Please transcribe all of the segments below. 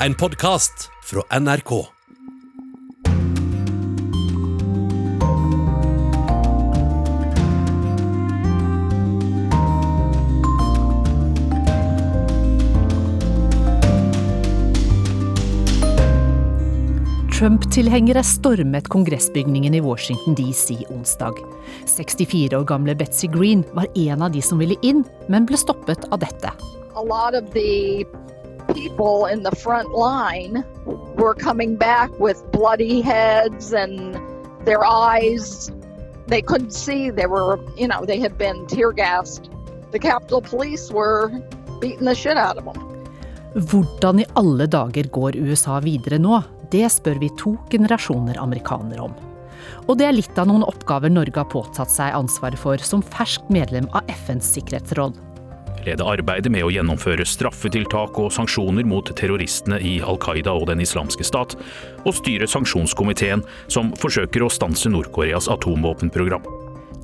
en podkast fra NRK. Trump-tilhengere stormet kongressbygningen i Washington DC onsdag. 64 år gamle Betsy Green var en av de som ville inn, men ble stoppet av dette. a lot of the people in the front line were coming back with bloody heads and their eyes they couldn't see they were you know they had been tear gassed the capitol police were beating the shit out of them Hvordan i alle dager går USA videre nå? Det spør vi to generasjoner amerikanere om. Og det er litt av noen oppgaver Norge har påtatt seg ansvaret for som ferskt medlem av FNs sikkerhetsråd. Lede arbeidet med å gjennomføre straffetiltak og sanksjoner mot terroristene i Al Qaida og Den islamske stat, og styre sanksjonskomiteen som forsøker å stanse Nord-Koreas atomvåpenprogram.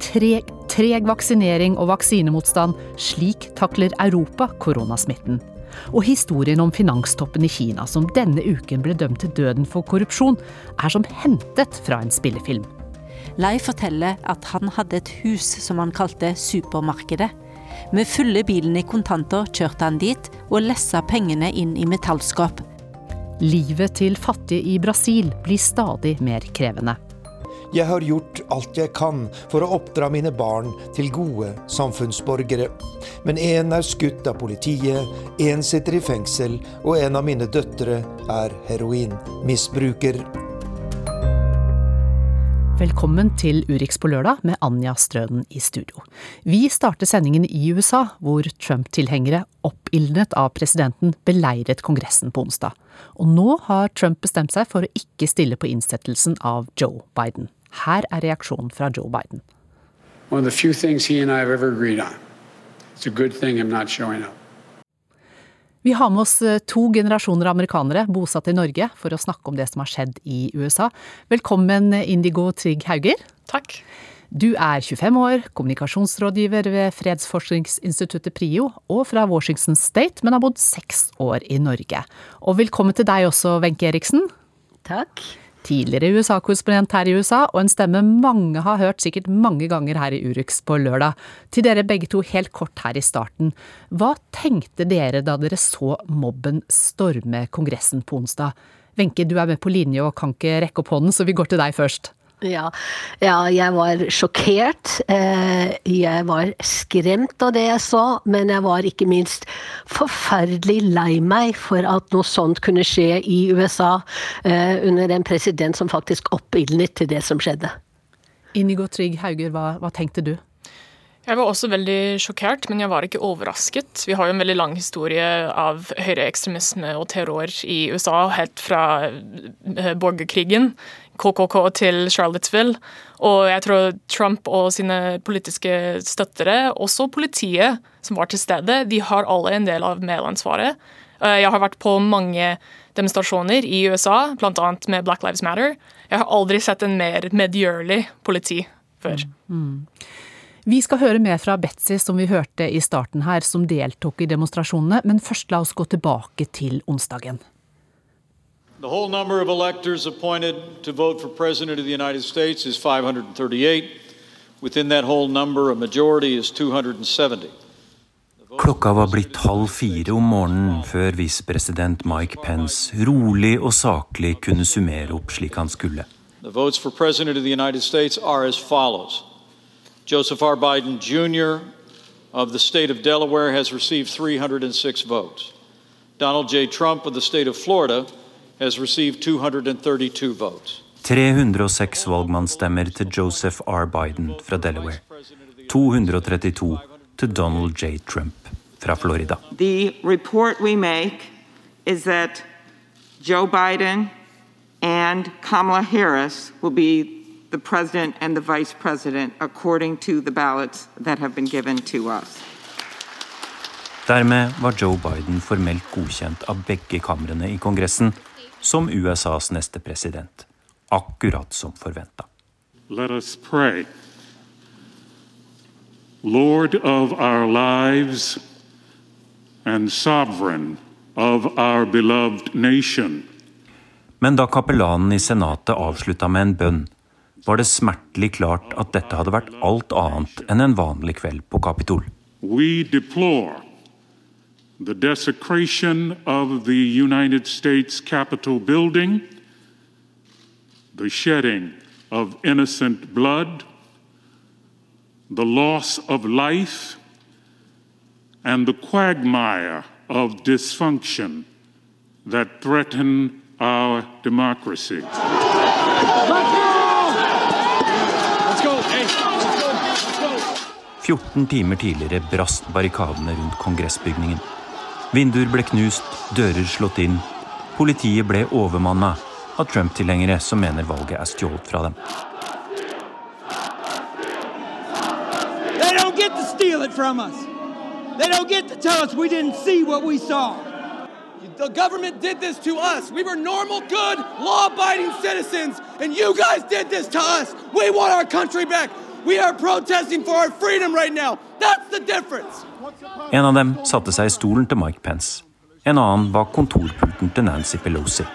Treg, treg vaksinering og vaksinemotstand. Slik takler Europa koronasmitten. Og historien om finanstoppen i Kina som denne uken ble dømt til døden for korrupsjon, er som hentet fra en spillefilm. Lei forteller at han hadde et hus som han kalte Supermarkedet. Med fulle bilen i kontanter kjørte han dit og lessa pengene inn i metallskap. Livet til fattige i Brasil blir stadig mer krevende. Jeg har gjort alt jeg kan for å oppdra mine barn til gode samfunnsborgere. Men én er skutt av politiet, én sitter i fengsel, og en av mine døtre er heroinmisbruker. Velkommen til Urix på lørdag med Anja Strøden i studio. Vi starter sendingen i USA, hvor Trump-tilhengere oppildnet av presidenten beleiret Kongressen på onsdag. Og nå har Trump bestemt seg for å ikke stille på innsettelsen av Joe Biden. Her er reaksjonen fra Joe Biden. One of the few things he and I have ever agreed on. It's a good thing I'm not showing up. Vi har med oss eh, to generasjoner amerikanere bosatt i Norge for å snakke om det som har skjedd i USA. Velkommen, Indigo Trygg Hauger. Takk. Du er 25 år, kommunikasjonsrådgiver ved fredsforskningsinstituttet PRIO og fra Washington State, men har bodd seks år i Norge. Og velkommen til deg også, Wenche Eriksen. Takk. Tidligere USA-korrespondent her i USA, og en stemme mange har hørt sikkert mange ganger her i Urix på lørdag. Til dere begge to helt kort her i starten. Hva tenkte dere da dere så mobben storme Kongressen på onsdag? Wenche, du er med på linje og kan ikke rekke opp hånden, så vi går til deg først. Ja, ja, jeg var sjokkert. Eh, jeg var skremt av det jeg så, men jeg var ikke minst forferdelig lei meg for at noe sånt kunne skje i USA eh, under en president som faktisk oppildnet til det som skjedde. Inigo Trygg Hauger, hva, hva tenkte du? Jeg var også veldig sjokkert, men jeg var ikke overrasket. Vi har jo en veldig lang historie av høyreekstremisme og terror i USA, helt fra borgerkrigen, KKK til Charlottesville. Og jeg tror Trump og sine politiske støttere, også politiet som var til stede, de har alle en del av medansvaret. Jeg har vært på mange demonstrasjoner i USA, bl.a. med Black Lives Matter. Jeg har aldri sett en mer medgjørlig politi før. Mm. Vi skal høre mer fra Betzy, som vi hørte i starten her, som deltok i demonstrasjonene. Men først la oss gå tilbake til onsdagen. The whole number of electors appointed to vote for President of the United States is 538. Within that whole number, a majority is 270. Klokka var blitt halv fire om morgenen før visepresident Mike Pence rolig og saklig kunne summere opp slik han skulle. The votes for President of the United States are as follows Joseph R. Biden Jr. of the state of Delaware has received 306 votes. Donald J. Trump of the state of Florida has received 232 votes. 306 valgmannsstemmer til Joseph R. Biden fra Delaware. 232 til Donald J. Trump fra Florida. The report we make is that Joe Biden and Kamala Harris will be the president and the vice president according to the ballots that have been given to us. Dermed var Joe Biden formelt godkjent av begge kamrene i Kongressen som USAs neste president, akkurat som forventa. Let us pray. Lord of our lives and sovereign of our beloved nation. Men da kapellanen i Senatet avslutta med en bønn, var det smertelig klart at dette hadde vært alt annet enn en vanlig kveld på Kapitol. We deplore the desecration of the United States Capitol building, the shedding of innocent blood, the loss of life, and the quagmire of dysfunction that threaten our democracy. Let's go! Let's go! 14 timer tidligere brast barrikadene rundt kongressbygningen. Vinduer ble knust, dører slått inn. Politiet ble overmanna av Trump-tilhengere som mener valget er stjålet fra dem. They don't get to steal it from us. They don't get to tell us we didn't see what we saw. The government did this to us. We were normal, good, law abiding citizens, and you guys did this to us. We want our country back. We are protesting for our freedom right now. That's the difference. En av dem satte seg i stolen til Mike Pence. En annen var kontorpulten til Nancy Pelosi.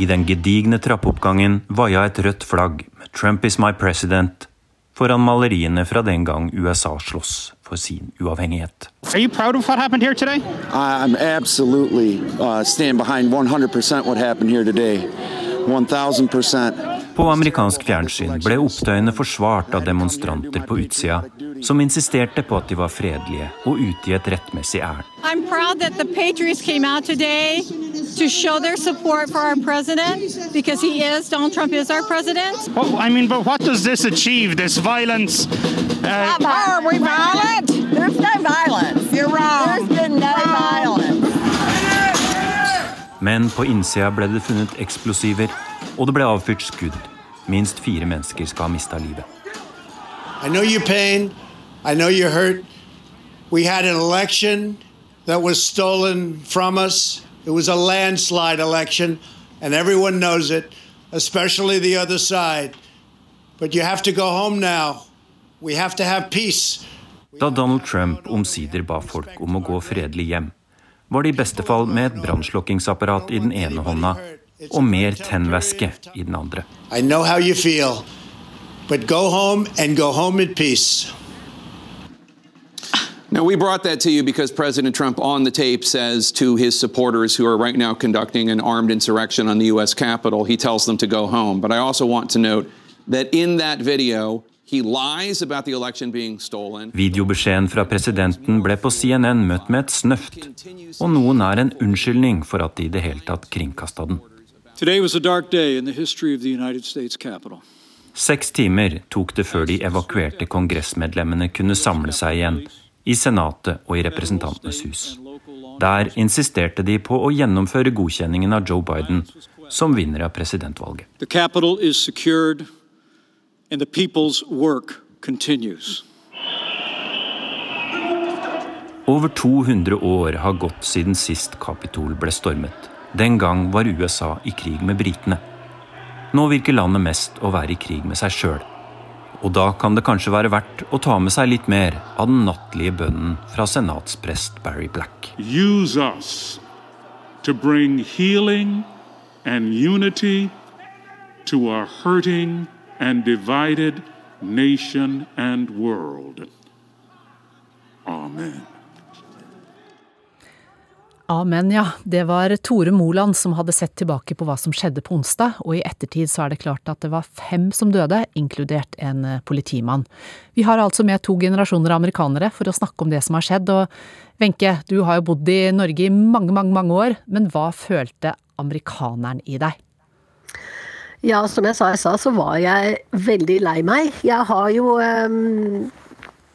I den gedigne trappeoppgangen vaia et rødt flagg med 'Trump is my president' foran maleriene fra den gang USA sloss for sin uavhengighet. Are you proud of what happened here today? I'm absolutely uh, stand behind 100% what happened here today. 1000%. På amerikansk fjernsyn ble opptøyene forsvart av demonstranter på utsida, som insisterte på at de var fredelige og ute i et rettmessig ærend. I'm proud that the Patriots came out today to show their support for our president because he is, Donald Trump is our president. Well, I mean, but what does this achieve, this violence? Uh, Are we violent? There's no violence. You're wrong. There's been no violence. Men på innsida ble det funnet eksplosiver, og det ble avfyrt skudd. Minst fire mennesker skal ha mista livet. I know your pain. I know you're hurt. We had an election that was stolen from us. It was a landslide election, and everyone knows it, especially the other side. But you have to go home now. We have to have peace. Da Donald Trump omsider ba folk om å gå fredelig hjem, var det i beste fall med et brannslukkingsapparat i den ene hånda og mer tennvæske i den andre. Feel, go home go home. Now, we brought that to you because President Trump on the tape says to his supporters who are right now conducting an armed insurrection on the U.S. Capitol, he tells them to go home. But I also want to note that in that video, he lies about the election being stolen. Videobeskjeden fra presidenten ble på CNN møtt med et snøft, og noen er en unnskyldning for at de i det hele tatt kringkasta den. Today was a dark day in the history of the United States Capitol. Seks timer tok det før de evakuerte kongressmedlemmene kunne samle seg igjen i Senatet og i Representantenes hus. Der insisterte de på å gjennomføre godkjenningen av Joe Biden som vinner av presidentvalget. The Capitol is secured, and the people's work continues. Over 200 år har gått siden sist Kapitol ble stormet. Den gang var USA i krig med britene. Nå virker landet mest å være i krig med seg sjøl. Og da kan det kanskje være verdt å ta med seg litt mer av den nattlige bønnen fra senatsprest Barry Black. Use us to bring healing and unity to our hurting and divided nation and world. Amen. Amen, ja. Det var Tore Moland som hadde sett tilbake på hva som skjedde på onsdag, og i ettertid så er det klart at det var fem som døde, inkludert en eh, politimann. Vi har altså med to generasjoner amerikanere for å snakke om det som har skjedd, og Wenche, du har jo bodd i Norge i mange, mange, mange år, men hva følte amerikaneren i deg? Ja, som jeg sa jeg sa, så var jeg veldig lei meg. Jeg har jo um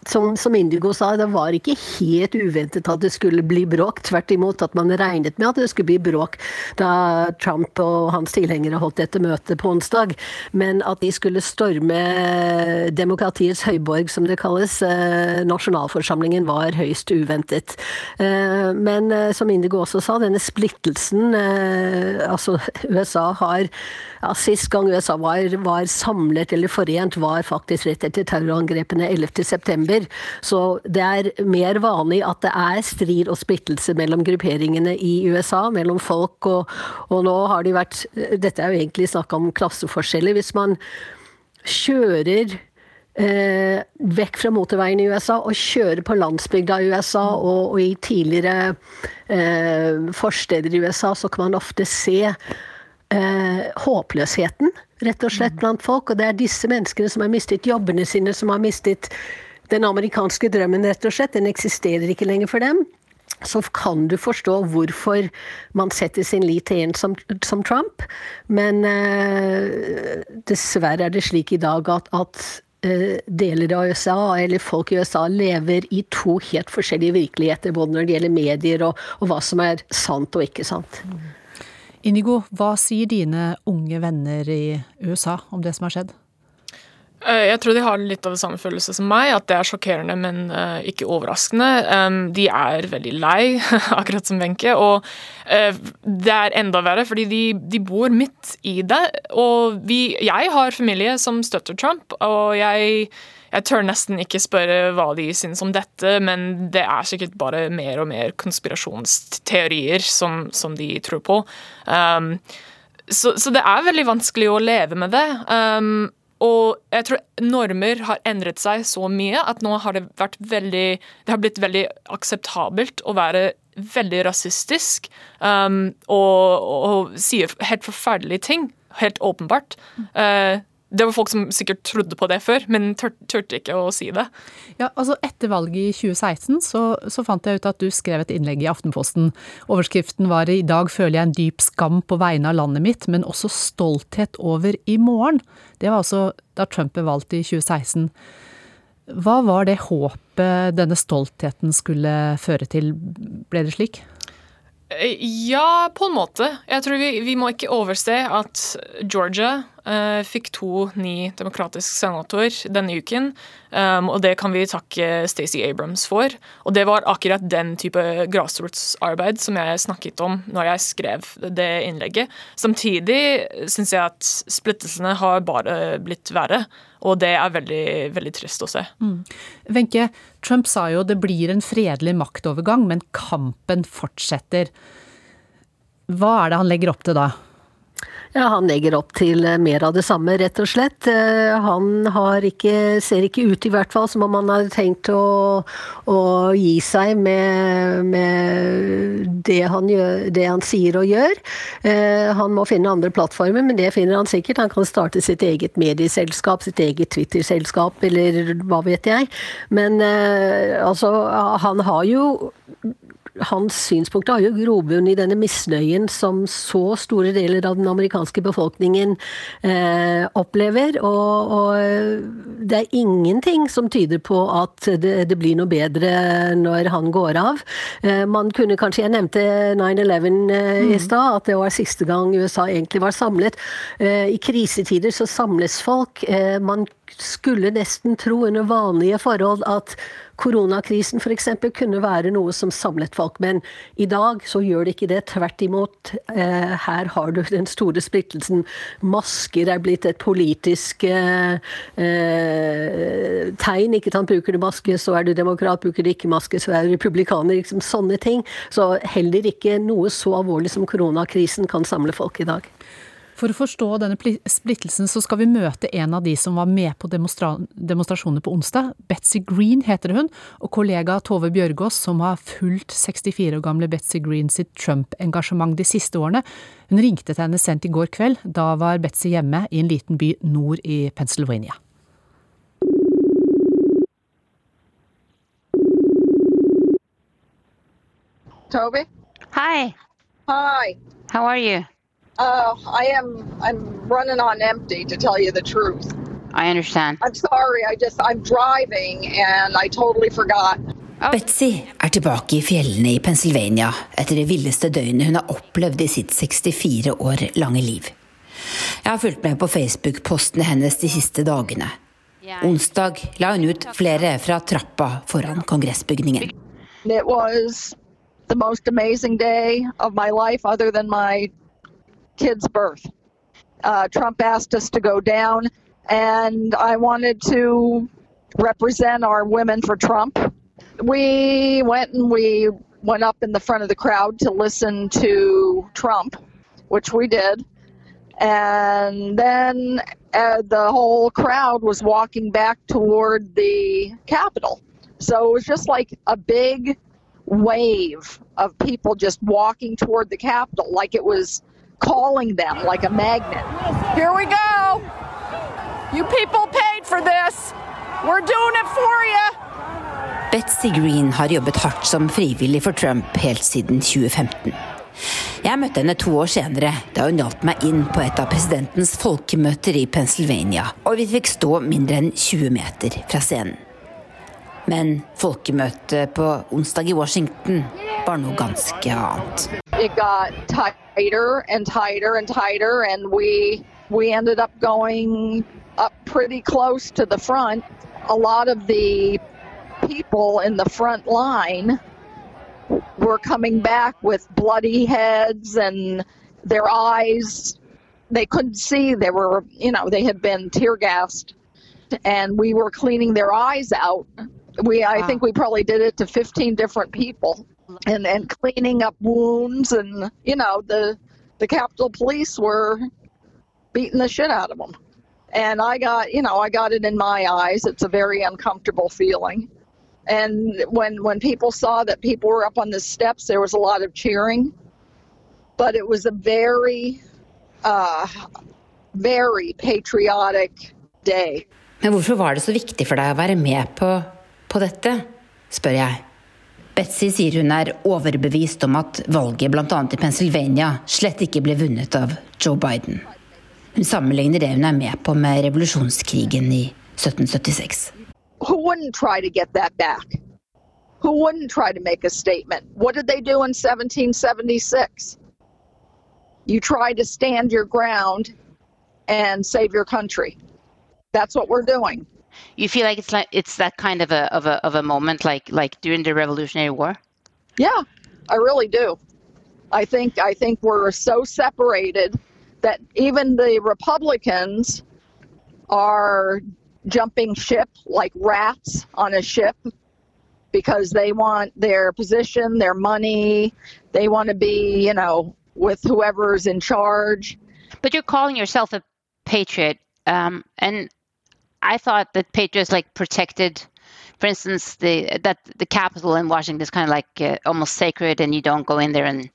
som, som, Indigo sa, det var ikke helt uventet at det skulle bli bråk. Tvert imot at man regnet med at det skulle bli bråk da Trump og hans tilhengere holdt dette møtet på onsdag. Men at de skulle storme demokratiets høyborg, som det kalles, eh, nasjonalforsamlingen, var høyst uventet. Eh, men eh, som Indigo også sa, denne splittelsen Altså, USA har ja, Sist gang USA var, var samlet eller forent, var faktisk rett etter terrorangrepene 11.9. over. Så det er mer vanlig at det er strid og splittelse mellom grupperingene i USA, mellom folk, og, og nå har de vært Dette er jo egentlig snakk om klasseforskjeller. Hvis man kjører eh, vekk fra motorveien i USA og kjører på landsbygda i USA og, og i tidligere eh, forsteder i USA, så kan man ofte se eh, håpløsheten rett og slett blant folk. Og det er disse menneskene som har mistet jobbene sine, som har mistet den amerikanske drømmen, rett og slett. Den eksisterer ikke lenger for dem så kan du forstå hvorfor man setter sin lit til en som, som Trump. Men eh, dessverre er det slik i dag at, at Eh, deler av USA, eller folk i USA, lever i to helt forskjellige virkeligheter. Både når det gjelder medier og, og hva som er sant og ikke sant. Inigo, hva sier dine unge venner i USA om det som har skjedd? Eh, jeg tror de har litt av det samme følelse som meg, at det er sjokkerende, men uh, ikke overraskende. De er veldig lei, akkurat som Wenche, og uh, det er enda verre, fordi de, de bor midt i det. Og vi, jeg har familie som støtter Trump, og jeg, jeg tør nesten ikke spørre hva de syns om dette, men det er sikkert bare mer og mer konspirasjonsteorier som, som de tror på. Um, så, så, det er veldig vanskelig å leve med det. Um, og jeg tror normer har endret seg så mye at nå har det vært veldig Det har blitt veldig akseptabelt å være veldig rasistisk um, og, og sier helt forferdelige ting. Helt åpenbart. Uh, det var folk som sikkert trodde på det før, men tør, turte ikke å si det. Ja, altså Etter valget i 2016 så, så, fant jeg ut at du skrev et innlegg i Aftenposten. Overskriften var 'I dag føler jeg en dyp skam på vegne av landet mitt, men også stolthet over i morgen'. Det var altså da Trump ble valgt i 2016. Hva var det håpet denne stoltheten skulle føre til? Ble det slik? Eh, ja, på en måte. Jeg tror vi, vi må ikke overse at Georgia fikk to ny demokratiske senatorer denne uken. Um, og det kan vi takke Stacey Abrams for. Og det var akkurat den type grasrotsarbeid som jeg snakket om når jeg skrev det innlegget. Samtidig syns jeg at splittelsene har bare blitt verre. Og det er veldig, veldig trist å se. Mm. Wenche, mm. Trump sa jo det blir en fredelig maktovergang, men kampen fortsetter. Hva er det han legger opp til da? Ja, Han legger opp til eh, mer av det samme, rett og slett. Eh, han ikke, ser ikke ut i hvert fall som om han hadde tenkt å, å gi seg med, med det, han gjør, det, han sier og gjør. Eh, han må finne andre plattformer, men det finner han sikkert. Han kan starte sitt eget medieselskap, sitt eget Twitter-selskap, eller hva vet jeg. Men altså, han har jo hans synspunkter har jo grobunn i denne misnøyen som så store deler av den amerikanske befolkningen eh, opplever. Og, og, det er ingenting som tyder på at det, det, blir noe bedre når han går av. Eh, man kunne kanskje, Jeg nevnte 9-11 eh, i mm. stad, at det var siste gang USA egentlig var samlet. Eh, I krisetider så samles folk. Eh, man skulle nesten tro under vanlige forhold at koronakrisen f.eks. kunne være noe som samlet folk. Men i dag så gjør det ikke det. Tvert imot. Eh, her har du den store splittelsen. Masker er blitt et politisk eh, eh, tegn. ikke sant? Bruker du maske, så er du demokrat. Bruker du ikke maske, så er du republikaner. Liksom sånne ting. Så heller ikke noe så alvorlig som koronakrisen kan samle folk i dag. For å forstå denne splittelsen så skal vi møte en av de som var med på demonstra demonstrasjonene på onsdag. Betzy Green heter hun, og kollega Tove Bjørgaas som har fulgt 64 år gamle Betzy Green sitt Trump-engasjement de siste årene. Hun ringte til henne sent i går kveld. Da var Betzy hjemme i en liten by nord i Pennsylvania. Toby? Hi. Hi. How are you? Uh, I am. I'm running on empty, to tell you the truth. I understand. I'm sorry. I just I'm driving and I totally forgot. Oh. Betzy er tilbake i fjellene i Pennsylvania etter det villeste døgnet hun har opplevd i sitt 64 år lange liv. Jeg har fulgt med på Facebook-postene hennes de siste dagene. Onsdag la hun ut flere fra trappa foran kongressbygningen. It was the most amazing day of my life, other than my kid's birth. Uh, Trump asked us to go down, and I wanted to represent our women for Trump. We went and we went up in the front of the crowd to listen to Trump, which we did. And then uh, the whole crowd was walking back toward the Capitol. So it was just like a big wave of people just walking toward the Capitol, like it was calling them like a magnet. Here we go. You people paid for this. We're doing it for you. Betsy Green har jobbet hardt som frivillig for Trump helt siden 2015. Jeg møtte henne to år senere, da hun hjalp meg inn på et av presidentens folkemøter i Pennsylvania, og vi fikk stå mindre enn 20 meter fra scenen. Men folkemøtet på onsdag i Washington var noe ganske annet. It got tighter and tighter and tighter, and we we ended up going up pretty close to the front. A lot of the people in the front line were coming back with bloody heads and their eyes. They couldn't see. They were you know they had been tear gassed. And we were cleaning their eyes out. We i think we probably did it to 15 different people and and cleaning up wounds and you know the the capitol police were beating the shit out of them and i got you know i got it in my eyes. It's a very uncomfortable feeling. And when when people saw that people were up on the steps there was a lot of cheering. But it was a very uh, very patriotic day. Men hvorfor var det så viktig for deg å være med på, på dette, spør jeg. Betsy sier hun er overbevist om at valget bl.a. i Pennsylvania slett ikke ble vunnet av Joe Biden. Hun sammenligner det hun er med på med revolusjonskrigen i 1776. who wouldn't try to get that back who wouldn't try to make a statement what did they do in 1776 you try to stand your ground and save your country that's what we're doing You feel like it's like it's that kind of a of a of a moment, like like during the Revolutionary War. Yeah, I really do. I think I think we're so separated that even the Republicans are jumping ship like rats on a ship because they want their position, their money, they want to be, you know, with whoever's in charge. But you're calling yourself a patriot, um, and I thought that patriots like protected, for instance, the that the Capitol in Washington is kind of like uh, almost sacred, and you don't go in there and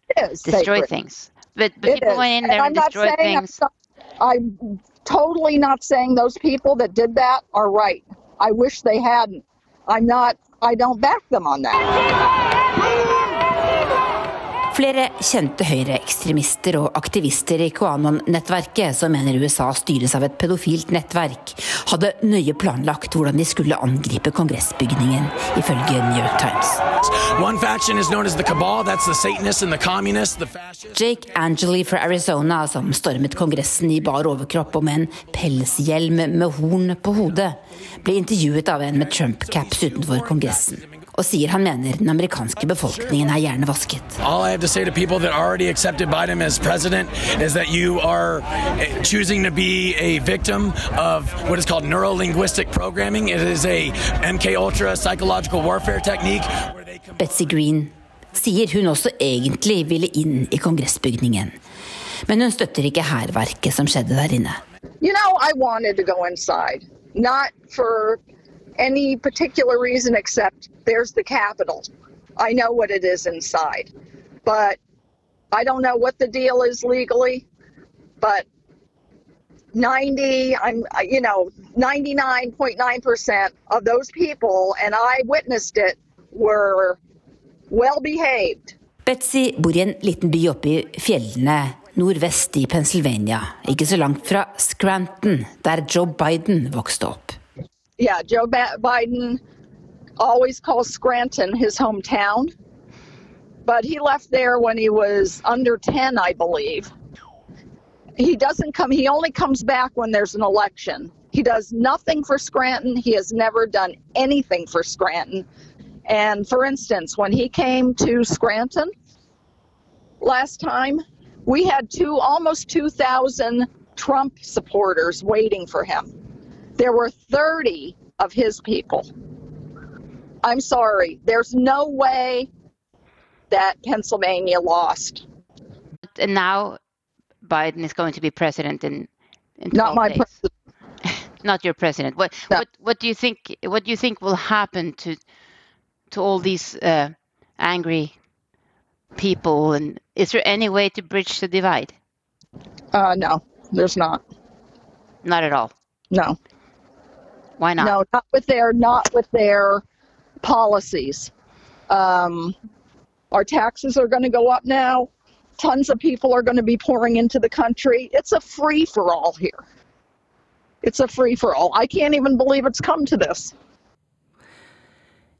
destroy sacred. things. But, but people is. went in there I'm and not destroyed saying I'm things. not- I'm totally not saying those people that did that are right. I wish they hadn't. I'm not. I don't back them on that. Flere kjente høyreekstremister og aktivister i QAnon-nettverket, som mener USA styres av et pedofilt nettverk, hadde nøye planlagt hvordan de skulle angripe kongressbygningen, ifølge New York Times. Jake Angeli fra Arizona, som stormet Kongressen i bar overkropp og med en pelshjelm med horn på hodet, ble intervjuet av en med Trump-caps utenfor Kongressen, og sier han mener den amerikanske befolkningen er hjernevasket. All I have to say to people that already accepted Biden as president is that you are eh, choosing to be a victim of what is called neuro-linguistic programming. It is a MK Ultra psychological warfare technique. Betsy Green sier hun også egentlig ville inn i kongressbygningen. Men hun støtter ikke hærverket som skjedde der inne. You know, Any particular reason except there's the capital. I know what it is inside, but I don't know what the deal is legally. But 90, I'm, you know, 99.9% of those people, and I witnessed it, were well behaved. Betsy bor i en liten by oppe i fjellene nordvest i Pennsylvania, ikke så langt fra Scranton, der Joe Biden vokste opp. Yeah, Joe Biden always calls Scranton his hometown, but he left there when he was under 10, I believe. He doesn't come, he only comes back when there's an election. He does nothing for Scranton. He has never done anything for Scranton. And for instance, when he came to Scranton last time, we had two almost 2,000 Trump supporters waiting for him. There were 30 of his people. I'm sorry. There's no way that Pennsylvania lost. And now Biden is going to be president in, in Not my president. Not your president. What what what do you think? What do you think will happen to to all these uh, angry people? And is there any way to bridge the divide? Uh, no, there's not. Not at all. No. Why not? No, not with their not with their policies. Um, our taxes are going to go up now. Tons of people are going to be pouring into the country. It's a free for all here. It's a free for all. I can't even believe it's come to this.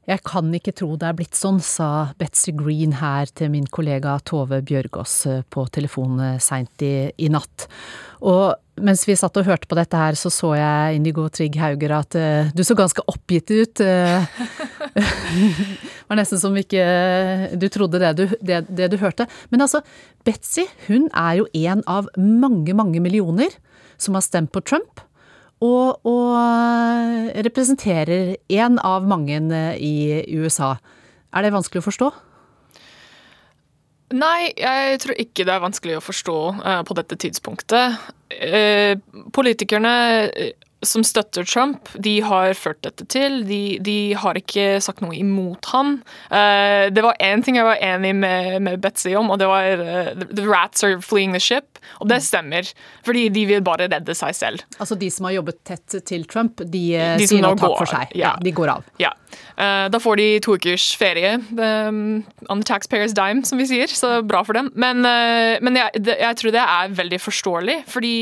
Jeg kan ikke tro det er blitt sånn, sa Betzy Green her til min kollega Tove Bjørgaas eh, på telefonen seint i, i natt. Og mens vi satt og hørte på dette her, så så jeg Indigo Trigg Hauger at uh, du så ganske oppgitt ut. eh. Det var nesten som ikke du trodde det du, det, det du hørte. Men altså, Betzy hun er jo en av mange, mange millioner som har stemt på Trump. Og, og representerer en av mange i USA. Er det vanskelig å forstå? Nei, jeg tror ikke det er vanskelig å forstå uh, på dette tidspunktet. Uh, politikerne eh, som støtter Trump, de har ført dette til. De, de har ikke sagt noe imot han. Uh, det var én ting jeg var enig med, med Betzy om, og det var uh, The rats are fleeing the ship. Og det stemmer, fordi de vil bare redde seg selv. Altså de som har jobbet tett til Trump, de, eh, De sier nå takk går for seg. ja. de går av. Ja. Uh, da får de to ukers ferie um, on the taxpayers dime, som vi sier. Så bra for dem. Men, eh, men jeg, jeg tror det er veldig forståelig, fordi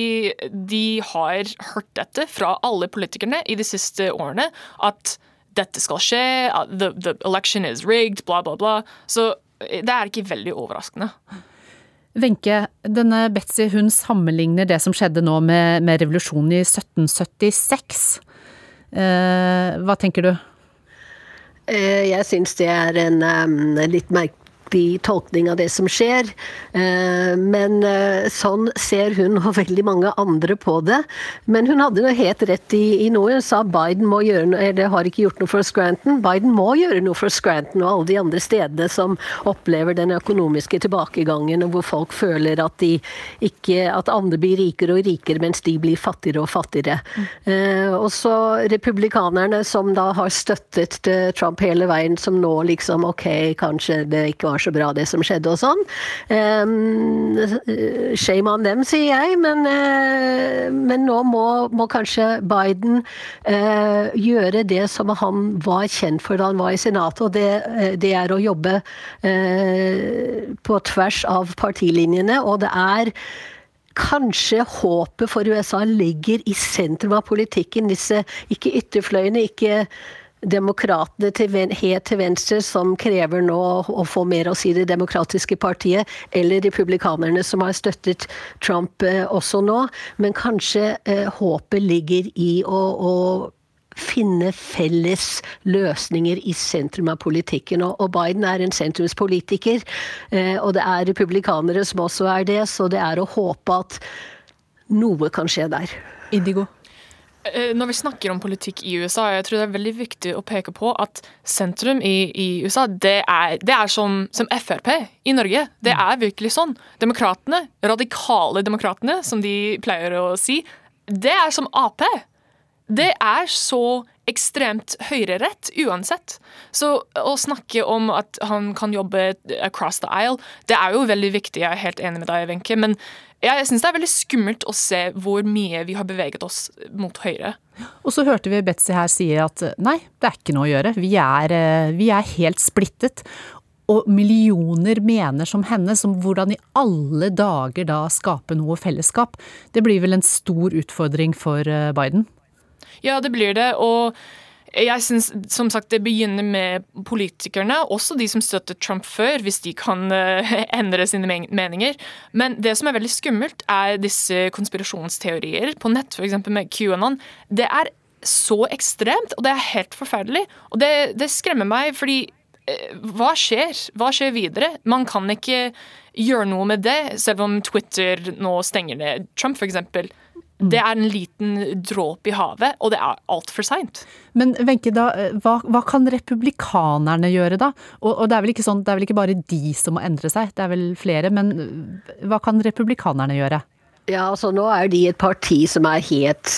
de har hørt dette fra alle politikerne i de siste årene. At dette skal skje, at the, the election is rigged, bla, bla, bla. Så eh, det er ikke veldig overraskende. Wenche, denne Betzy hun sammenligner det som skjedde nå med, med revolusjonen i 1776. Eh, hva tenker du? Eh, Jeg syns det er en um, litt merkelig tolkning av det som skjer. Eh, Men eh, sånn ser hun og veldig mange andre på det. Men hun hadde noe helt rett i, i noe. Hun sa Biden må gjøre noe, eller har ikke gjort noe for Scranton. Biden må gjøre noe for Scranton og alle de andre stedene som opplever den økonomiske tilbakegangen, og hvor folk føler at, de ikke, at andre blir rikere og rikere, mens de blir fattigere og fattigere. Mm. og så republikanerne som da har støttet Trump hele veien, som nå liksom ok, kanskje det ikke var så bra det som skjedde og sånn. Eh, shame on them, sier jeg, men, eh, men nå må, må kanskje Biden eh, gjøre det som han var kjent for da han var i Senatet, og det, det er å jobbe på tvers av partilinjene. Og det er Kanskje håpet for USA ligger i sentrum av politikken. Disse ikke ytterfløyene, ikke demokratene til helt til venstre som krever nå å, få mer å si Det demokratiske partiet, eller republikanerne som har støttet Trump eh, også nå. Men kanskje eh, håpet ligger i å, å finne felles løsninger i sentrum av politikken. Og Biden er en sentrumspolitiker, eh, og det er republikanere som også er det, så det er å håpe at noe kan skje der. Indigo? Eh, Når vi snakker om politikk i USA, jeg tror det er veldig viktig å peke på at sentrum i, i USA, det er, det er som, som Frp i Norge. Det er virkelig sånn. Demokratene, radikale demokratene, som de pleier å si, det er som Ap. Det er så ekstremt høyrerett uansett. Så å snakke om at han kan jobbe across the aisle, det er jo veldig viktig. Jeg er helt enig med deg, Wenche. Men jeg syns det er veldig skummelt å se hvor mye vi har beveget oss mot høyre. Og så hørte vi Betzy her si at nei, det er ikke noe å gjøre. Vi er, eh, vi er helt splittet. Og millioner mener som henne, som hvordan i alle dager da skape noe fellesskap. Det blir vel en stor utfordring for eh, Biden? Ja, det blir det. Og jeg synes, som sagt, det begynner med politikerne, også de som støttet Trump før, hvis de kan eh, endre sine meninger. Men det som er veldig skummelt, er disse konspirasjonsteorier på nett, f.eks. med QAnon. Det er så ekstremt, og det er helt forferdelig. Og det, det skremmer meg, fordi eh, hva skjer? Hva skjer videre? Man kan ikke gjøre noe med det, selv om Twitter nå stenger ned Trump, f.eks. Det er en liten dråpe i havet, og det er altfor seint. Men Wenche, hva, hva, kan republikanerne gjøre da? Og, og det, er vel ikke sånn, det er vel ikke bare de som må endre seg, det er vel flere. Men hva kan republikanerne gjøre? Ja, altså nå er de et parti som er helt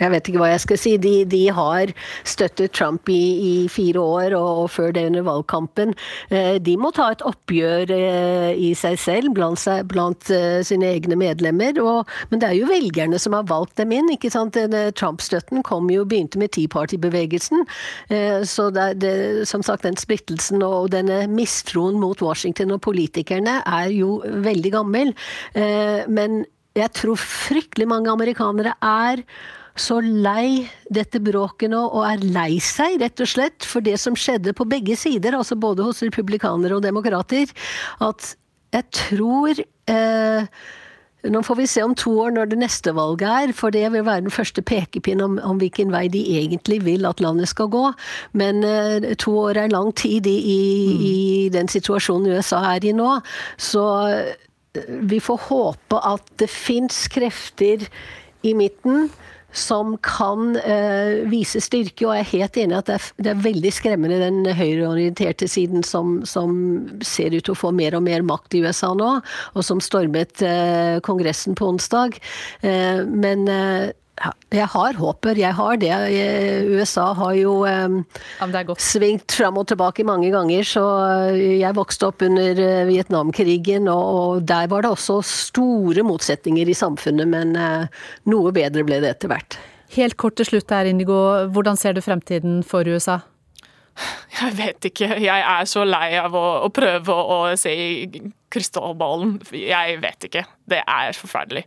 Jeg vet ikke hva jeg skal si. De, de har støttet Trump i, i fire år, og, og, før det under valgkampen. Eh, de må ta et oppgjør eh, i seg selv, blant, seg, blant eh, sine egne medlemmer. Og, men det er jo velgerne som har valgt dem inn. ikke sant? Trump-støtten kom jo, begynte med Tea Party-bevegelsen. Uh, så det, det, som sagt, den splittelsen og denne mistroen mot Washington og politikerne er jo veldig gammel. Uh, men jeg tror fryktelig mange amerikanere er så lei dette bråket nå, og er lei seg, rett og slett, for det som skjedde på begge sider, altså både hos republikanere og demokrater, at jeg tror eh, nå får vi se om to år når det neste valget er, for det vil være den første pekepinn om, om, hvilken vei de egentlig vil at landet skal gå. Men eh, to år er lang tid i, i, mm. i, den situasjonen USA er i nå. Så vi får håpe at det fins krefter i midten som kan uh, vise styrke, og jeg er helt enig at det er, det er, veldig skremmende den høyreorienterte siden som, som, ser ut til å få mer og mer makt i USA nå, og som stormet uh, Kongressen på onsdag. Uh, men jeg har håper, jeg har det. USA har jo um, svingt fram og tilbake mange ganger. Så jeg vokste opp under uh, Vietnamkrigen, og, og, der var det også store motsetninger i samfunnet, men uh, noe bedre ble det etter hvert. Helt kort til slutt her, Indigo. Hvordan ser du fremtiden for USA? Jeg vet ikke. Jeg er så lei av å, å prøve å, å se i krystallballen. Jeg vet ikke. Det er forferdelig.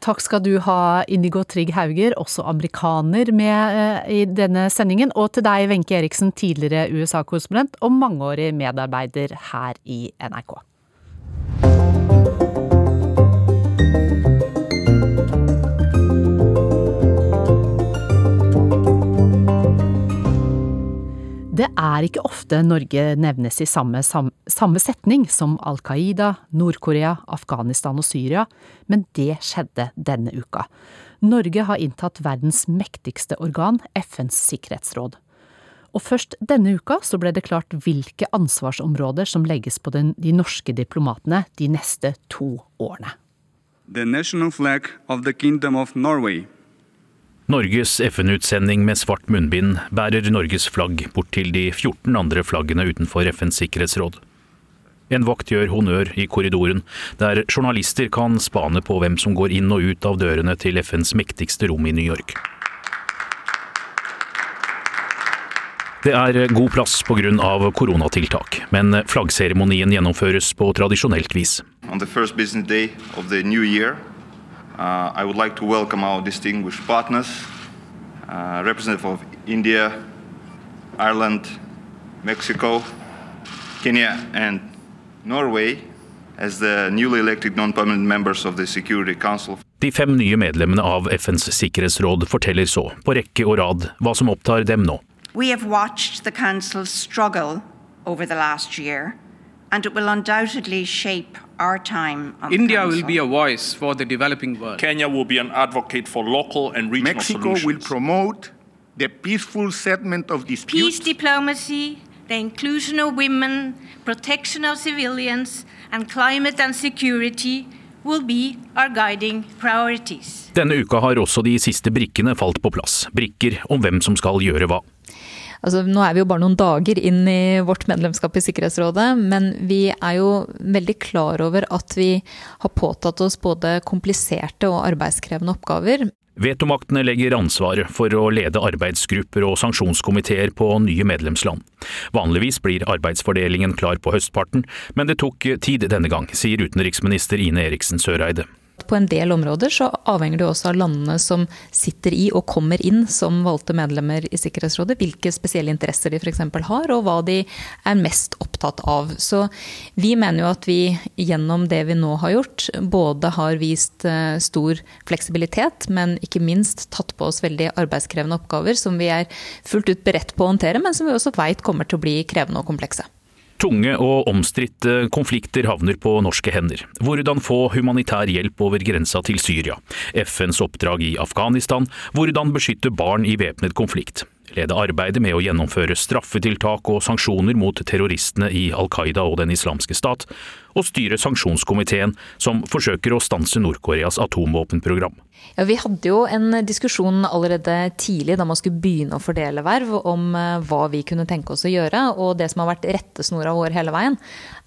Takk skal du ha, Indigo Trygg Hauger, også amerikaner, med eh, i denne sendingen. Og til deg, Wenche Eriksen, tidligere USA-korrespondent og mangeårig medarbeider her i NRK. Det er ikke ofte Norge nevnes i samme, samme setning som Al Qaida, Nord-Korea, Afghanistan og Syria, men det skjedde denne uka. Norge har inntatt verdens mektigste organ, FNs sikkerhetsråd. Og først denne uka så ble det klart hvilke ansvarsområder som legges på den, de norske diplomatene de neste to årene. The national flag of the Kingdom of Norway Norges FN-utsending med svart munnbind bærer Norges flagg bort til de 14 andre flaggene utenfor FNs sikkerhetsråd. En vakt gjør honnør i korridoren, der journalister kan spane på hvem som går inn og ut av dørene til FNs mektigste rom i New York. Det er god plass pga. koronatiltak, men flaggseremonien gjennomføres på tradisjonelt vis. On the first business day Uh, I would like to welcome our distinguished partners, uh, representative of India, Ireland, Mexico, Kenya, and Norway as the newly elected non-permanent members of the Security Council. De fem nye medlemmene av FNs sikkerhetsråd forteller så, på rekke og rad, hva som opptar dem nå. We have watched the Council struggle over the last year, and it will undoubtedly shape our time. India will be a voice for the developing world. Kenya will be an advocate for local and regional Mexico solutions. will promote the peaceful settlement of disputes. Peace diplomacy, the inclusion of women, protection of civilians, and climate and security will be our guiding priorities. Denne uka har også de siste brikkene falt på plass. Brikker om hvem som skal gjøre hva. Altså, nå er vi jo bare noen dager inn i vårt medlemskap i Sikkerhetsrådet, men vi er jo veldig klar over at vi har påtatt oss både kompliserte og arbeidskrevende oppgaver. Vetomaktene legger ansvaret for å lede arbeidsgrupper og sanksjonskomiteer på nye medlemsland. Vanligvis blir arbeidsfordelingen klar på høstparten, men det tok tid denne gang, sier utenriksminister Ine Eriksen Søreide på en del områder så avhenger det også av landene som sitter i og kommer inn som valgte medlemmer i Sikkerhetsrådet, hvilke spesielle interesser de f.eks. har, og hva de er mest opptatt av. Så vi mener jo at vi gjennom det vi nå har gjort, både har vist eh, stor fleksibilitet, men ikke minst tatt på oss veldig arbeidskrevende oppgaver som vi er fullt ut beredt på å håndtere, men som vi også veit kommer til å bli krevende og komplekse. Tunge og omstridte konflikter havner på norske hender. Hvordan få humanitær hjelp over grensa til Syria, FNs oppdrag i Afghanistan, hvordan beskytte barn i væpnet konflikt. Lede arbeidet med å gjennomføre straffetiltak og sanksjoner mot terroristene i Al Qaida og Den islamske stat, og styre sanksjonskomiteen som forsøker å stanse Nord-Koreas atomvåpenprogram. Ja, Vi hadde jo en diskusjon allerede tidlig da man skulle begynne å fordele verv, om eh, hva vi kunne tenke oss å gjøre. Og det som har vært rettesnora vår hele veien,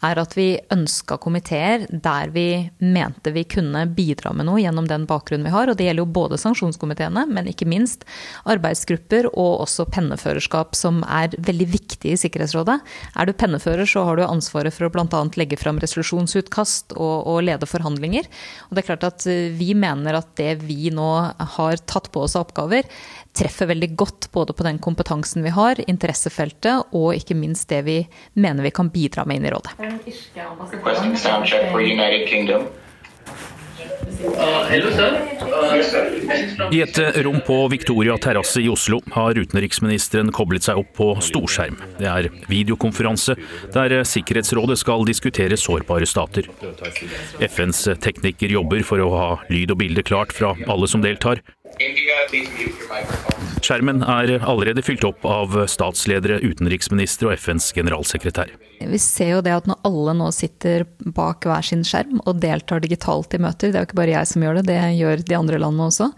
er at vi ønska komiteer der vi mente vi kunne bidra med noe gjennom den bakgrunnen vi har. Og det gjelder jo både sanksjonskomiteene, men ikke minst arbeidsgrupper og også penneførerskap, som er veldig viktig i Sikkerhetsrådet. Er du pennefører, så har du ansvaret for å bl.a. legge fram resolusjonsutkast og, og lede forhandlinger. Og det er klart at eh, vi mener at det vi nå har tatt på oss av oppgaver, treffer veldig godt både på den kompetansen vi har, interessefeltet, og ikke minst det vi mener vi kan bidra med inn i rådet. I et rom på Victoria terrasse i Oslo har utenriksministeren koblet seg opp på storskjerm. Det er videokonferanse der Sikkerhetsrådet skal diskutere sårbare stater. FNs tekniker jobber for å ha lyd og bilde klart fra alle som deltar. Skjermen er allerede fylt opp av statsledere, utenriksministre og FNs generalsekretær. Vi ser jo det at når alle nå sitter bak hver sin skjerm og deltar digitalt i møter, det er jo ikke bare jeg som gjør det, det gjør de andre landene også,